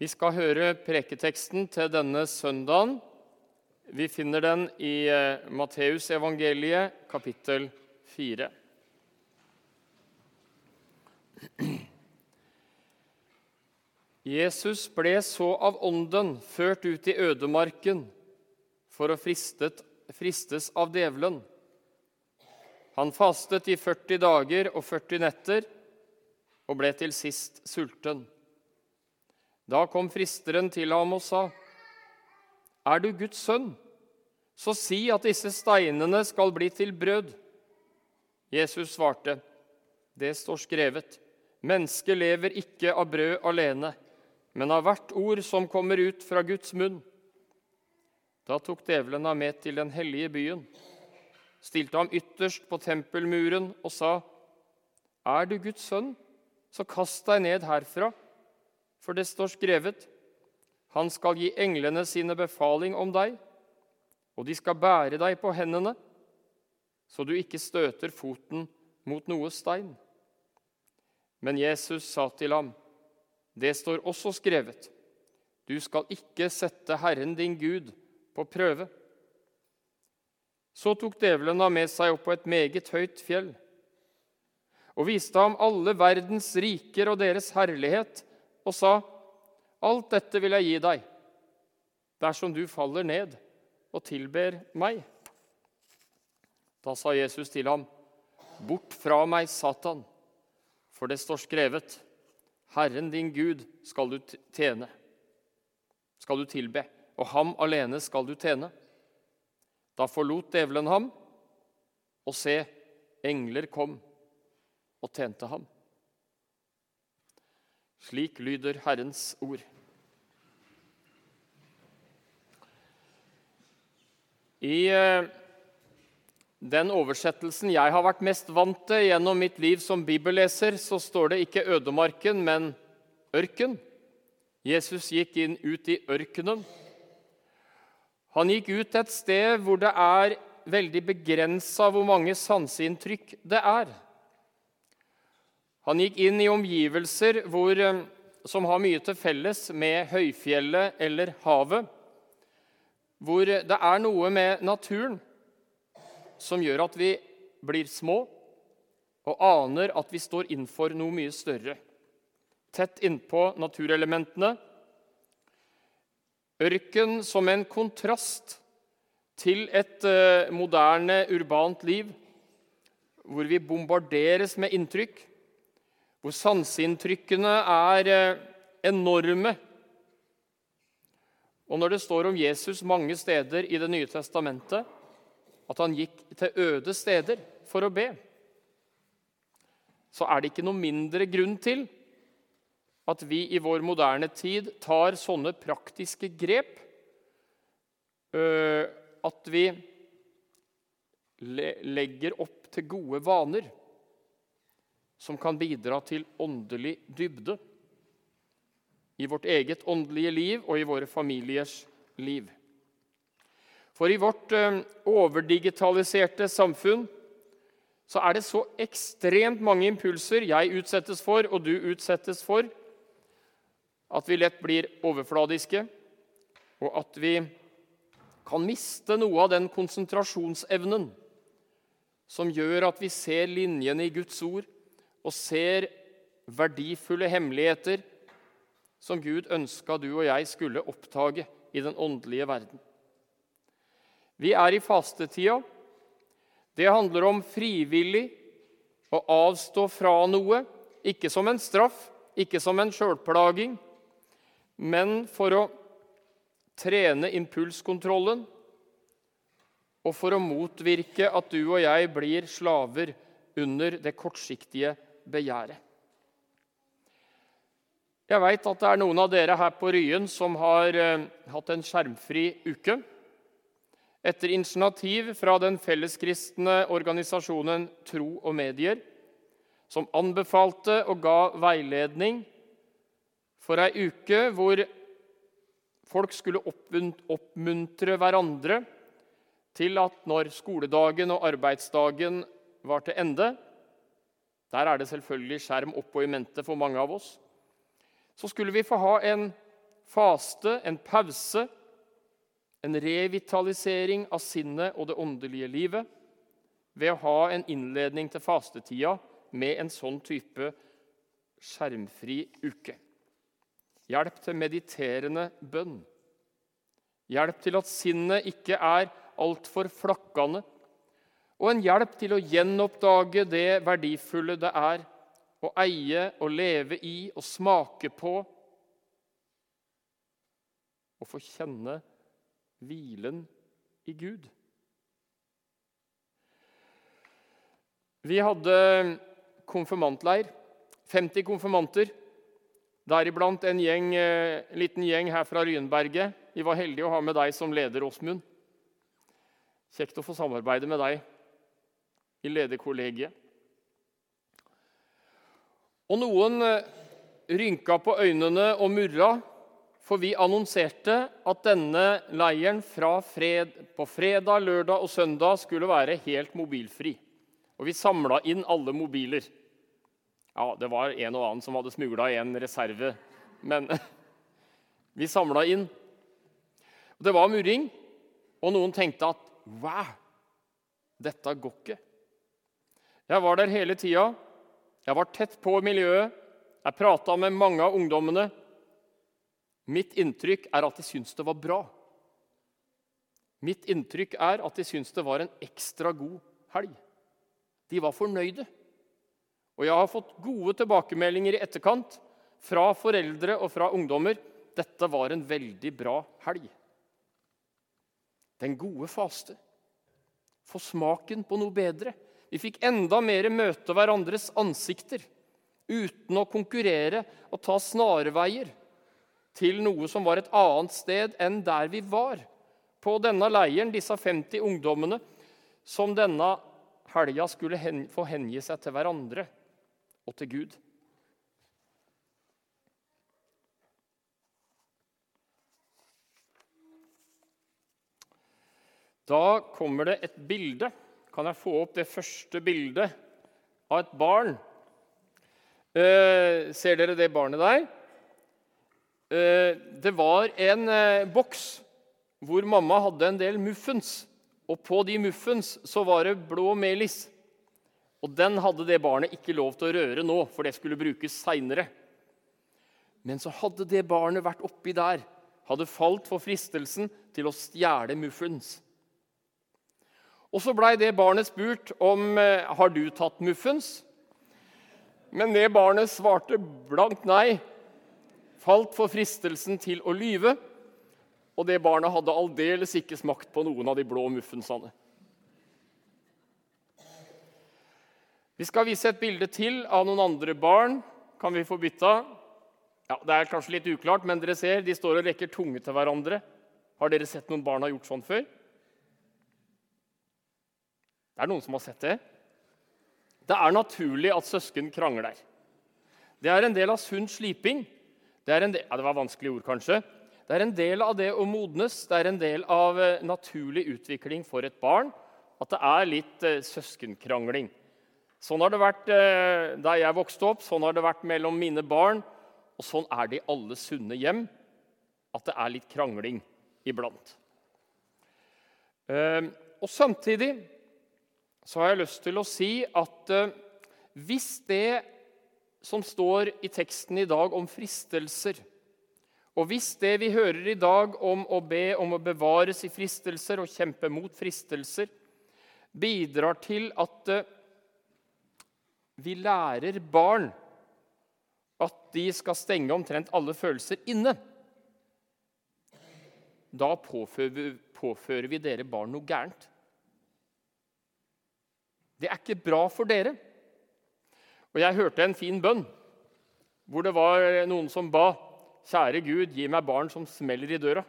Vi skal høre preketeksten til denne søndagen. Vi finner den i eh, Matteusevangeliet, kapittel 4. Jesus ble så av ånden ført ut i ødemarken for å fristet, fristes av djevelen. Han fastet i 40 dager og 40 netter og ble til sist sulten. Da kom fristeren til ham og sa, Er du Guds sønn, så si at disse steinene skal bli til brød. Jesus svarte, Det står skrevet, mennesket lever ikke av brød alene, men av hvert ord som kommer ut fra Guds munn. Da tok djevelen ham med til den hellige byen, stilte ham ytterst på tempelmuren og sa, Er du Guds sønn, så kast deg ned herfra, for det står skrevet, Han skal gi englene sine befaling om deg, og de skal bære deg på hendene, så du ikke støter foten mot noe stein. Men Jesus sa til ham, det står også skrevet, du skal ikke sette Herren din Gud på prøve. Så tok djevelen ham med seg opp på et meget høyt fjell og viste ham alle verdens riker og deres herlighet, og sa, Alt dette vil jeg gi deg, dersom du faller ned og tilber meg. Da sa Jesus til ham, Bort fra meg, Satan, for det står skrevet:" Herren din Gud skal du tjene, skal du tilbe, og ham alene skal du tjene. Da forlot djevelen ham, og se, engler kom og tjente ham. Slik lyder Herrens ord. I eh, den oversettelsen jeg har vært mest vant til gjennom mitt liv som bibelleser, så står det ikke ødemarken, men ørken. Jesus gikk inn ut i ørkenen. Han gikk ut et sted hvor det er veldig begrensa hvor mange sanseinntrykk det er. Han gikk inn i omgivelser hvor, eh, som har mye til felles med høyfjellet eller havet, hvor det er noe med naturen som gjør at vi blir små og aner at vi står innenfor noe mye større. Tett innpå naturelementene. Ørken som en kontrast til et uh, moderne, urbant liv, hvor vi bombarderes med inntrykk, hvor sanseinntrykkene er uh, enorme. Og når det står om Jesus mange steder i Det nye testamentet, at han gikk til øde steder for å be, så er det ikke noe mindre grunn til at vi i vår moderne tid tar sånne praktiske grep at vi legger opp til gode vaner som kan bidra til åndelig dybde i vårt eget åndelige liv og i våre familiers liv. For i vårt eh, overdigitaliserte samfunn så er det så ekstremt mange impulser jeg utsettes for, og du utsettes for, at vi lett blir overfladiske, og at vi kan miste noe av den konsentrasjonsevnen som gjør at vi ser linjene i Guds ord og ser verdifulle hemmeligheter som Gud ønska du og jeg skulle oppdage i den åndelige verden. Vi er i fastetida. Det handler om frivillig å avstå fra noe, ikke som en straff, ikke som en sjølplaging, men for å trene impulskontrollen og for å motvirke at du og jeg blir slaver under det kortsiktige begjæret. Jeg veit at det er noen av dere her på Ryen som har eh, hatt en skjermfri uke etter initiativ fra den felleskristne organisasjonen Tro og Medier, som anbefalte og ga veiledning for ei uke hvor folk skulle oppmuntre hverandre til at når skoledagen og arbeidsdagen var til ende Der er det selvfølgelig skjerm oppå i mente for mange av oss. Så skulle vi få ha en faste, en pause, en revitalisering av sinnet og det åndelige livet ved å ha en innledning til fastetida med en sånn type skjermfri uke. Hjelp til mediterende bønn. Hjelp til at sinnet ikke er altfor flakkende. Og en hjelp til å gjenoppdage det verdifulle det er å eie og leve i og smake på. Og få kjenne hvilen i Gud. Vi hadde konfirmantleir. 50 konfirmanter. Deriblant en gjeng, eh, liten gjeng her fra Ryenberget. Vi var heldige å ha med deg som leder, Åsmund. Kjekt å få samarbeide med deg i lederkollegiet. Og noen eh, rynka på øynene og murra, for vi annonserte at denne leiren fred, på fredag, lørdag og søndag skulle være helt mobilfri. Og vi samla inn alle mobiler. Ja, det var en og annen som hadde smugla en reserve, men vi samla inn. Det var murring, og noen tenkte at wow, dette går ikke. Jeg var der hele tida. Jeg var tett på miljøet. Jeg prata med mange av ungdommene. Mitt inntrykk er at de syntes det var bra. Mitt inntrykk er at de syntes det var en ekstra god helg. De var fornøyde. Og jeg har fått gode tilbakemeldinger i etterkant fra foreldre og fra ungdommer. Dette var en veldig bra helg. Den gode faste. Få smaken på noe bedre. Vi fikk enda mer møte hverandres ansikter uten å konkurrere og ta snarveier til noe som var et annet sted enn der vi var. På denne leiren, disse 50 ungdommene, som denne helga skulle få hengi seg til hverandre og til Gud. Da kommer det et bilde. Kan jeg få opp det første bildet av et barn? Eh, ser dere det barnet der? Eh, det var en eh, boks hvor mamma hadde en del muffens. Og på de muffens så var det blå melis. Og den hadde det barnet ikke lov til å røre nå, for det skulle brukes seinere. Men så hadde det barnet vært oppi der, hadde falt for fristelsen til å stjele muffens. Og så blei det barnet spurt om eh, har du tatt muffens. Men det barnet svarte blankt nei, falt for fristelsen til å lyve. Og det barnet hadde aldeles ikke smakt på noen av de blå muffensene. Vi skal vise et bilde til av noen andre barn. Kan vi få bytta? Ja, Det er kanskje litt uklart, men dere ser de står og rekker tunge til hverandre. Har dere sett noen barn ha gjort sånn før? Det er noen som har sett det. Det er naturlig at søsken krangler. Det er en del av sunn sliping. Det, del, ja, det var vanskelige ord, kanskje. Det er en del av det å modnes. Det er en del av eh, naturlig utvikling for et barn at det er litt eh, søskenkrangling. Sånn har det vært eh, da jeg vokste opp, sånn har det vært mellom mine barn. Og sånn er det i alle sunne hjem, at det er litt krangling iblant. Eh, og samtidig så har jeg lyst til å si at eh, hvis det som står i teksten i dag om fristelser, og hvis det vi hører i dag om å be om å bevares i fristelser og kjempe mot fristelser, bidrar til at vi lærer barn at de skal stenge omtrent alle følelser inne. Da påfører vi dere barn noe gærent. Det er ikke bra for dere. Og Jeg hørte en fin bønn hvor det var noen som ba Kjære Gud, gi meg barn som smeller i døra.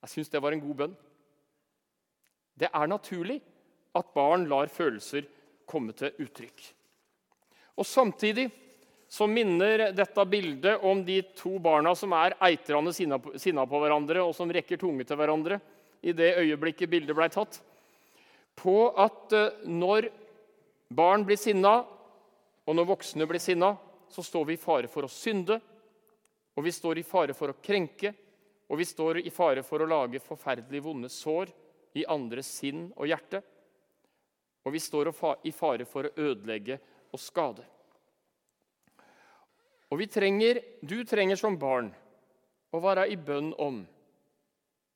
Jeg syns det var en god bønn. Det er naturlig at barn lar følelser komme til uttrykk. Og Samtidig så minner dette bildet om de to barna som er eitrende sinna på hverandre, og som rekker tunge til hverandre i det øyeblikket bildet ble tatt, på at eh, når barn blir sinna, og når voksne blir sinna, så står vi i fare for å synde. og vi står i fare for å krenke, og vi står i fare for å lage forferdelig vonde sår i andres sinn og hjerte. Og vi står i fare for å ødelegge og skade. Og vi trenger, du trenger som barn å være i bønn om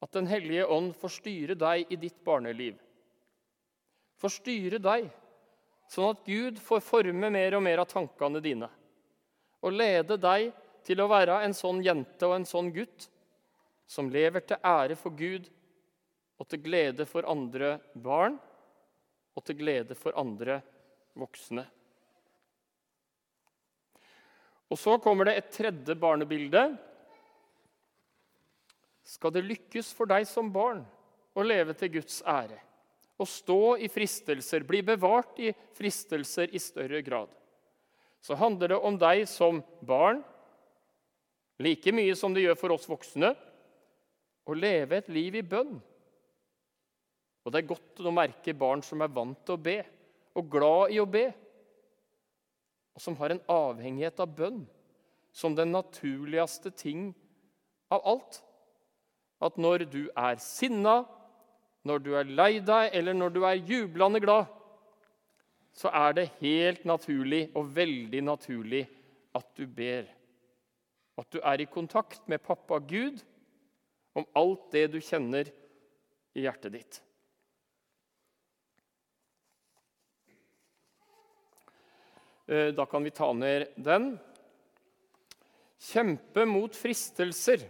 at Den hellige ånd får styre deg i ditt barneliv. Får styre deg, sånn at Gud får forme mer og mer av tankene dine. Og lede deg til å være en sånn jente og en sånn gutt som lever til ære for Gud og til glede for andre barn og til glede for andre voksne. Og Så kommer det et tredje barnebilde. Skal det lykkes for deg som barn å leve til Guds ære, å stå i fristelser, bli bevart i fristelser i større grad, så handler det om deg som barn, like mye som det gjør for oss voksne, å leve et liv i bønn. Og Det er godt å merke barn som er vant til å be, og glad i å be, og som har en avhengighet av bønn som den naturligste ting av alt. At når du er sinna, når du er lei deg, eller når du er jublende glad, så er det helt naturlig og veldig naturlig at du ber. At du er i kontakt med pappa Gud om alt det du kjenner i hjertet ditt. Eh, da kan vi ta ned den. Kjempe mot fristelser.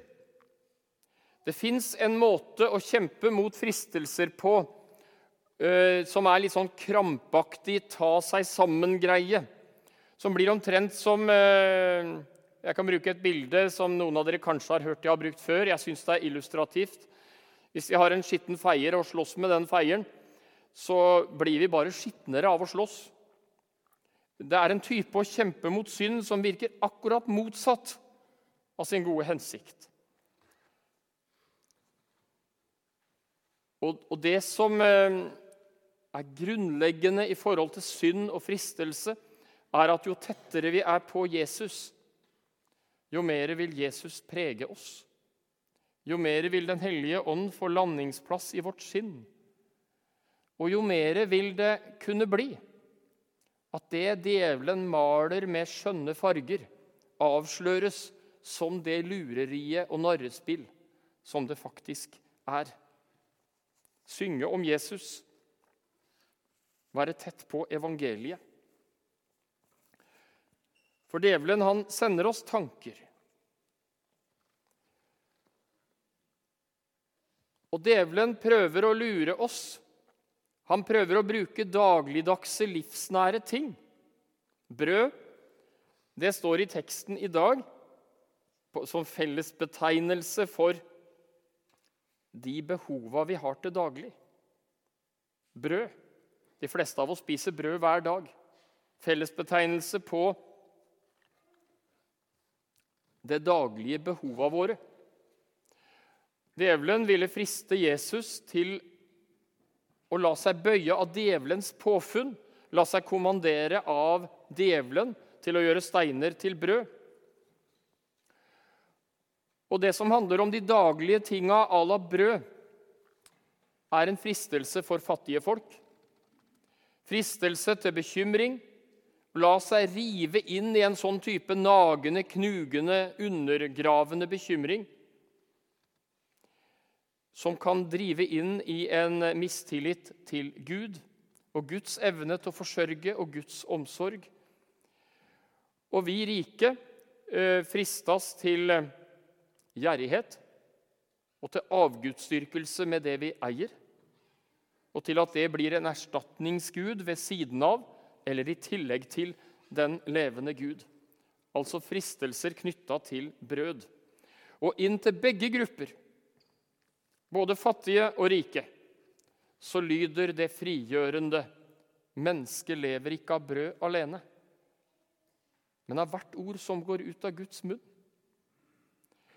Det fins en måte å kjempe mot fristelser på uh, som er litt sånn krampaktig, ta seg sammen-greie. Som blir omtrent som uh, Jeg kan bruke et bilde som noen av dere kanskje har hørt jeg har brukt før. Jeg syns det er illustrativt. Hvis vi har en skitten feier og slåss med den feieren, så blir vi bare skitnere av å slåss. Det er en type å kjempe mot synd som virker akkurat motsatt av sin gode hensikt. Og, og det som eh, er grunnleggende i forhold til synd og fristelse, er at jo tettere vi er på Jesus, jo mer vil Jesus prege oss. Jo mer vil Den hellige ånd få landingsplass i vårt sinn. Og jo mer vil det kunne bli at det djevelen maler med skjønne farger, avsløres som det lureriet og narrespill som det faktisk er. Synge om Jesus, være tett på evangeliet. For djevelen, han sender oss tanker. Og djevelen prøver å lure oss han prøver å bruke dagligdagse, livsnære ting. Brød, det står i teksten i dag som fellesbetegnelse for de behova vi har til daglig. Brød. De fleste av oss spiser brød hver dag. Fellesbetegnelse på det daglige behova våre. Djevelen ville friste Jesus til å la seg bøye av djevelens påfunn, la seg kommandere av djevelen til å gjøre steiner til brød. Og det som handler om de daglige tinga à la brød, er en fristelse for fattige folk. Fristelse til bekymring. La seg rive inn i en sånn type nagende, knugende, undergravende bekymring som kan drive inn i en mistillit til Gud og Guds evne til å forsørge og Guds omsorg. Og vi rike eh, fristes til eh, gjerrighet og til avgudsdyrkelse med det vi eier, og til at det blir en erstatningsgud ved siden av eller i tillegg til den levende Gud. Altså fristelser knytta til brød. Og inn til begge grupper både fattige og rike, så lyder det frigjørende Mennesket lever ikke av brød alene, men av hvert ord som går ut av Guds munn.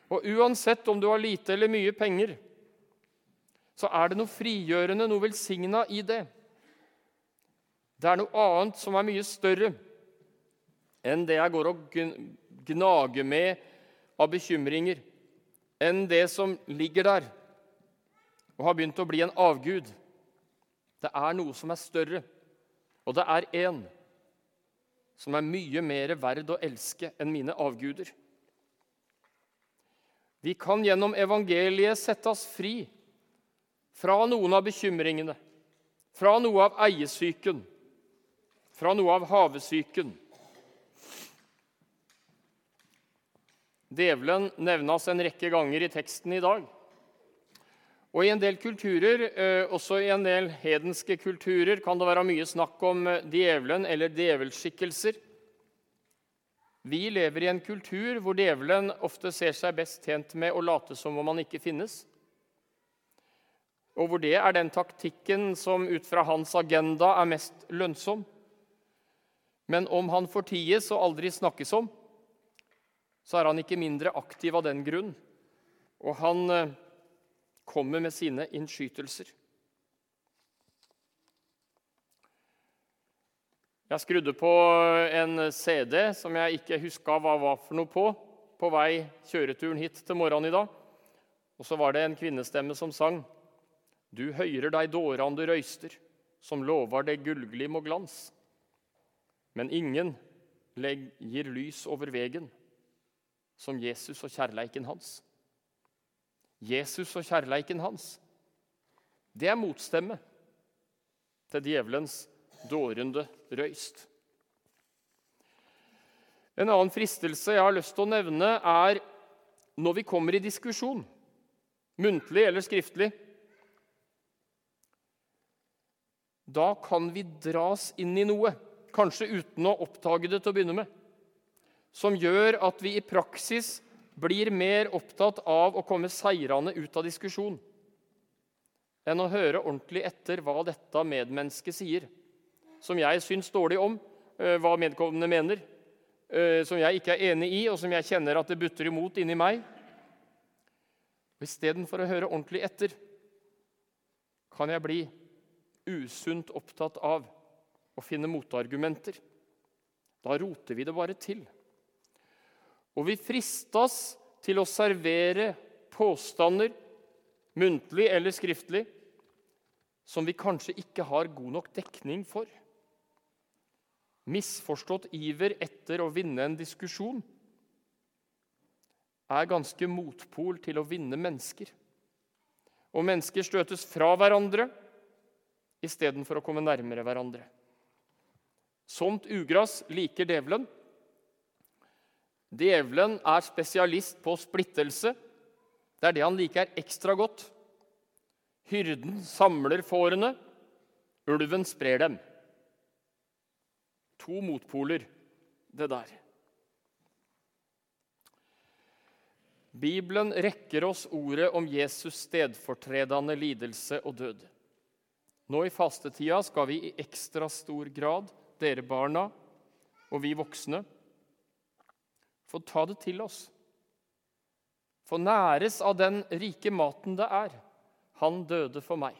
Og uansett om du har lite eller mye penger, så er det noe frigjørende, noe velsigna i det. Det er noe annet som er mye større enn det jeg går og gnager med av bekymringer enn det som ligger der og har begynt å bli en avgud. Det er noe som er større, og det er én som er mye mer verd å elske enn mine avguder. Vi kan gjennom evangeliet sette oss fri fra noen av bekymringene, fra noe av eiesyken, fra noe av havesyken. Djevelen nevnes en rekke ganger i teksten i dag. Og I en del kulturer, eh, også i en del hedenske kulturer, kan det være mye snakk om djevelen eller djevelskikkelser. Vi lever i en kultur hvor djevelen ofte ser seg best tjent med å late som om han ikke finnes. Og hvor det er den taktikken som ut fra hans agenda er mest lønnsom. Men om han forties og aldri snakkes om, så er han ikke mindre aktiv av den grunn. Og han eh, kommer med sine innskytelser. Jeg skrudde på en CD som jeg ikke huska hva var for noe på, på vei kjøreturen hit til morgenen i dag. Og så var det en kvinnestemme som sang. Du høyrer deg dårande røyster, som lovar deg gullglim og glans. Men ingen gir lys over vegen som Jesus og kjærleiken hans. Jesus og kjærleiken hans, det er motstemme til djevelens dårende røyst. En annen fristelse jeg har lyst til å nevne, er når vi kommer i diskusjon, muntlig eller skriftlig. Da kan vi dras inn i noe, kanskje uten å oppdage det til å begynne med, som gjør at vi i praksis blir mer opptatt av å komme seirende ut av diskusjon enn å høre ordentlig etter hva dette medmennesket sier, som jeg syns dårlig om, eh, hva medkommende mener, eh, som jeg ikke er enig i, og som jeg kjenner at det butter imot inni meg. Istedenfor å høre ordentlig etter kan jeg bli usunt opptatt av å finne motargumenter. Da roter vi det bare til. Og vi fristes til å servere påstander, muntlig eller skriftlig, som vi kanskje ikke har god nok dekning for. Misforstått iver etter å vinne en diskusjon er ganske motpol til å vinne mennesker. Og mennesker støtes fra hverandre istedenfor å komme nærmere hverandre. Sånt ugress liker djevelen. Djevelen er spesialist på splittelse. Det er det han liker ekstra godt. Hyrden samler fårene, ulven sprer dem. To motpoler, det der. Bibelen rekker oss ordet om Jesus' stedfortredende lidelse og død. Nå i fastetida skal vi i ekstra stor grad, dere barna og vi voksne, få ta det til oss. Få næres av den rike maten det er. Han døde for meg.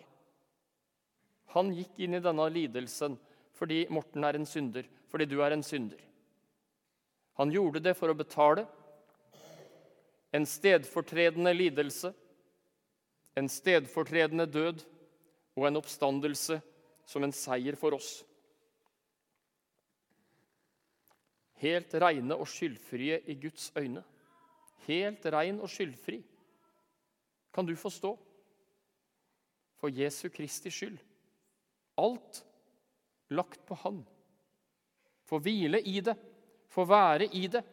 Han gikk inn i denne lidelsen fordi Morten er en synder, fordi du er en synder. Han gjorde det for å betale en stedfortredende lidelse, en stedfortredende død og en oppstandelse som en seier for oss. helt reine og skyldfrie i Guds øyne. Helt rein og skyldfri. Kan du forstå? For Jesu Kristi skyld. Alt lagt på Han. Få hvile i det, få være i det.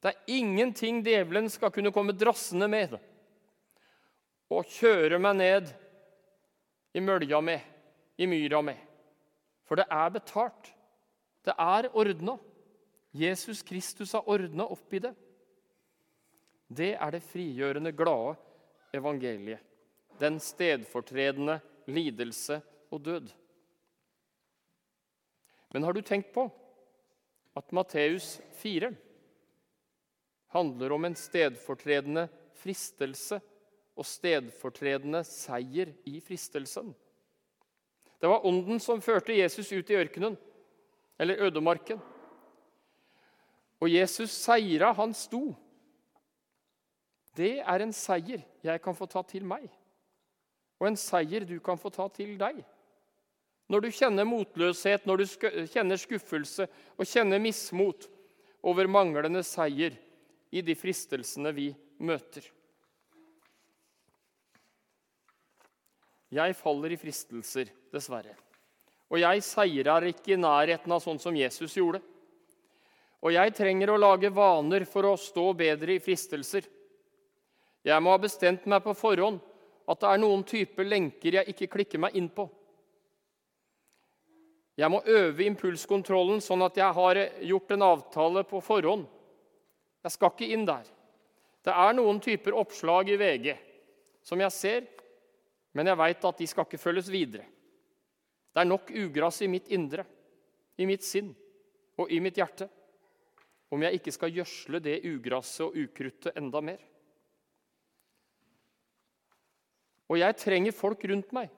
Det er ingenting djevelen skal kunne komme drassende med og kjøre meg ned i mølja med, i myra med. For det er betalt. Det er ordna. Jesus Kristus har ordna opp i det. Det er det frigjørende, glade evangeliet. Den stedfortredende lidelse og død. Men har du tenkt på at Matteus 4 handler om en stedfortredende fristelse og stedfortredende seier i fristelsen? Det var Ånden som førte Jesus ut i ørkenen, eller ødemarken. Og Jesus seira, han sto. Det er en seier jeg kan få ta til meg, og en seier du kan få ta til deg. Når du kjenner motløshet, når du kjenner skuffelse og kjenner mismot over manglende seier i de fristelsene vi møter. Jeg faller i fristelser, dessverre. Og jeg seirer ikke i nærheten av sånn som Jesus gjorde. Og jeg trenger å lage vaner for å stå bedre i fristelser. Jeg må ha bestemt meg på forhånd at det er noen typer lenker jeg ikke klikker meg inn på. Jeg må øve impulskontrollen sånn at jeg har gjort en avtale på forhånd. Jeg skal ikke inn der. Det er noen typer oppslag i VG som jeg ser, men jeg veit at de skal ikke følges videre. Det er nok ugress i mitt indre, i mitt sinn og i mitt hjerte om jeg ikke skal gjødsle det ugraset og ukruttet enda mer. Og jeg trenger folk rundt meg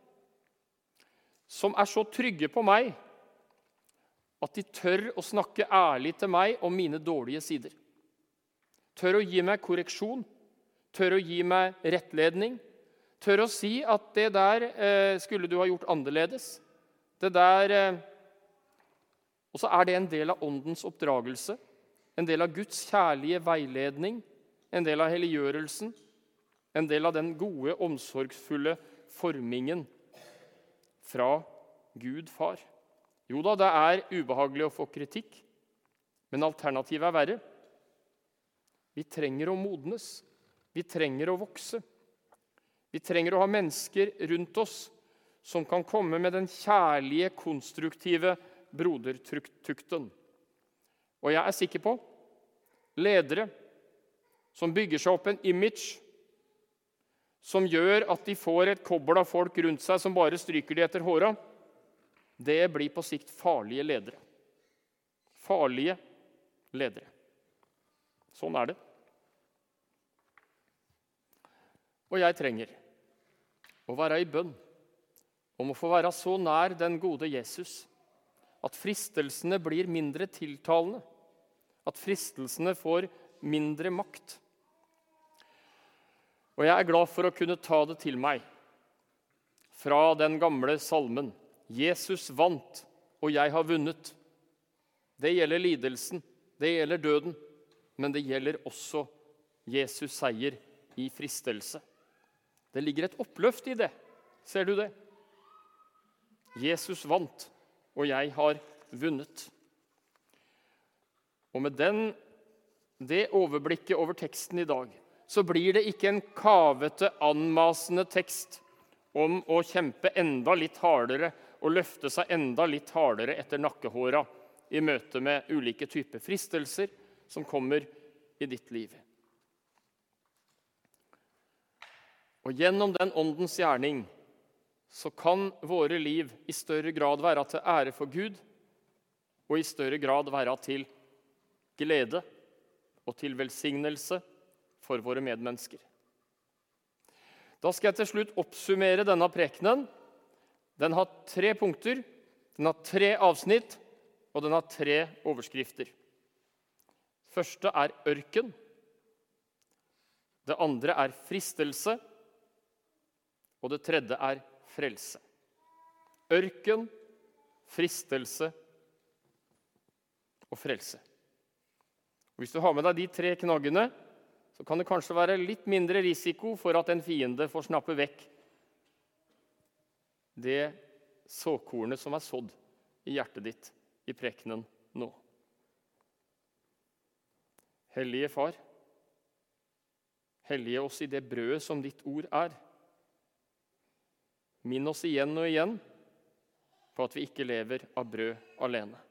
som er så trygge på meg at de tør å snakke ærlig til meg om mine dårlige sider. Tør å gi meg korreksjon, tør å gi meg rettledning. Tør å si at det der eh, skulle du ha gjort annerledes. Det der eh, Og så er det en del av åndens oppdragelse, en del av Guds kjærlige veiledning, en del av helliggjørelsen, en del av den gode, omsorgsfulle formingen fra Gud far. Jo da, det er ubehagelig å få kritikk, men alternativet er verre. Vi trenger å modnes. Vi trenger å vokse. Vi trenger å ha mennesker rundt oss som kan komme med den kjærlige, konstruktive brodertukten. Og jeg er sikker på ledere som bygger seg opp en image som gjør at de får et kobbel av folk rundt seg som bare stryker de etter håra, det blir på sikt farlige ledere. Farlige ledere. Sånn er det. Og jeg trenger å være i bønn om å få være så nær den gode Jesus at fristelsene blir mindre tiltalende, at fristelsene får mindre makt. Og jeg er glad for å kunne ta det til meg fra den gamle salmen 'Jesus vant, og jeg har vunnet'. Det gjelder lidelsen, det gjelder døden, men det gjelder også Jesus' seier i fristelse. Det ligger et oppløft i det. Ser du det? Jesus vant, og jeg har vunnet. Og med den, det overblikket over teksten i dag så blir det ikke en kavete, anmasende tekst om å kjempe enda litt hardere og løfte seg enda litt hardere etter nakkehåra i møte med ulike typer fristelser som kommer i ditt liv. Og gjennom den åndens gjerning så kan våre liv i større grad være til ære for Gud og i større grad være til glede og til velsignelse for våre medmennesker. Da skal jeg til slutt oppsummere denne prekenen. Den har tre punkter, den har tre avsnitt, og den har tre overskrifter. første er ørken. Det andre er fristelse. Og det tredje er frelse. Ørken, fristelse og frelse. Og hvis du har med deg de tre knaggene, så kan det kanskje være litt mindre risiko for at en fiende får snappe vekk det såkornet som er sådd i hjertet ditt i prekenen nå. Hellige Far, hellige oss i det brødet som ditt ord er. Minn oss igjen og igjen på at vi ikke lever av brød alene.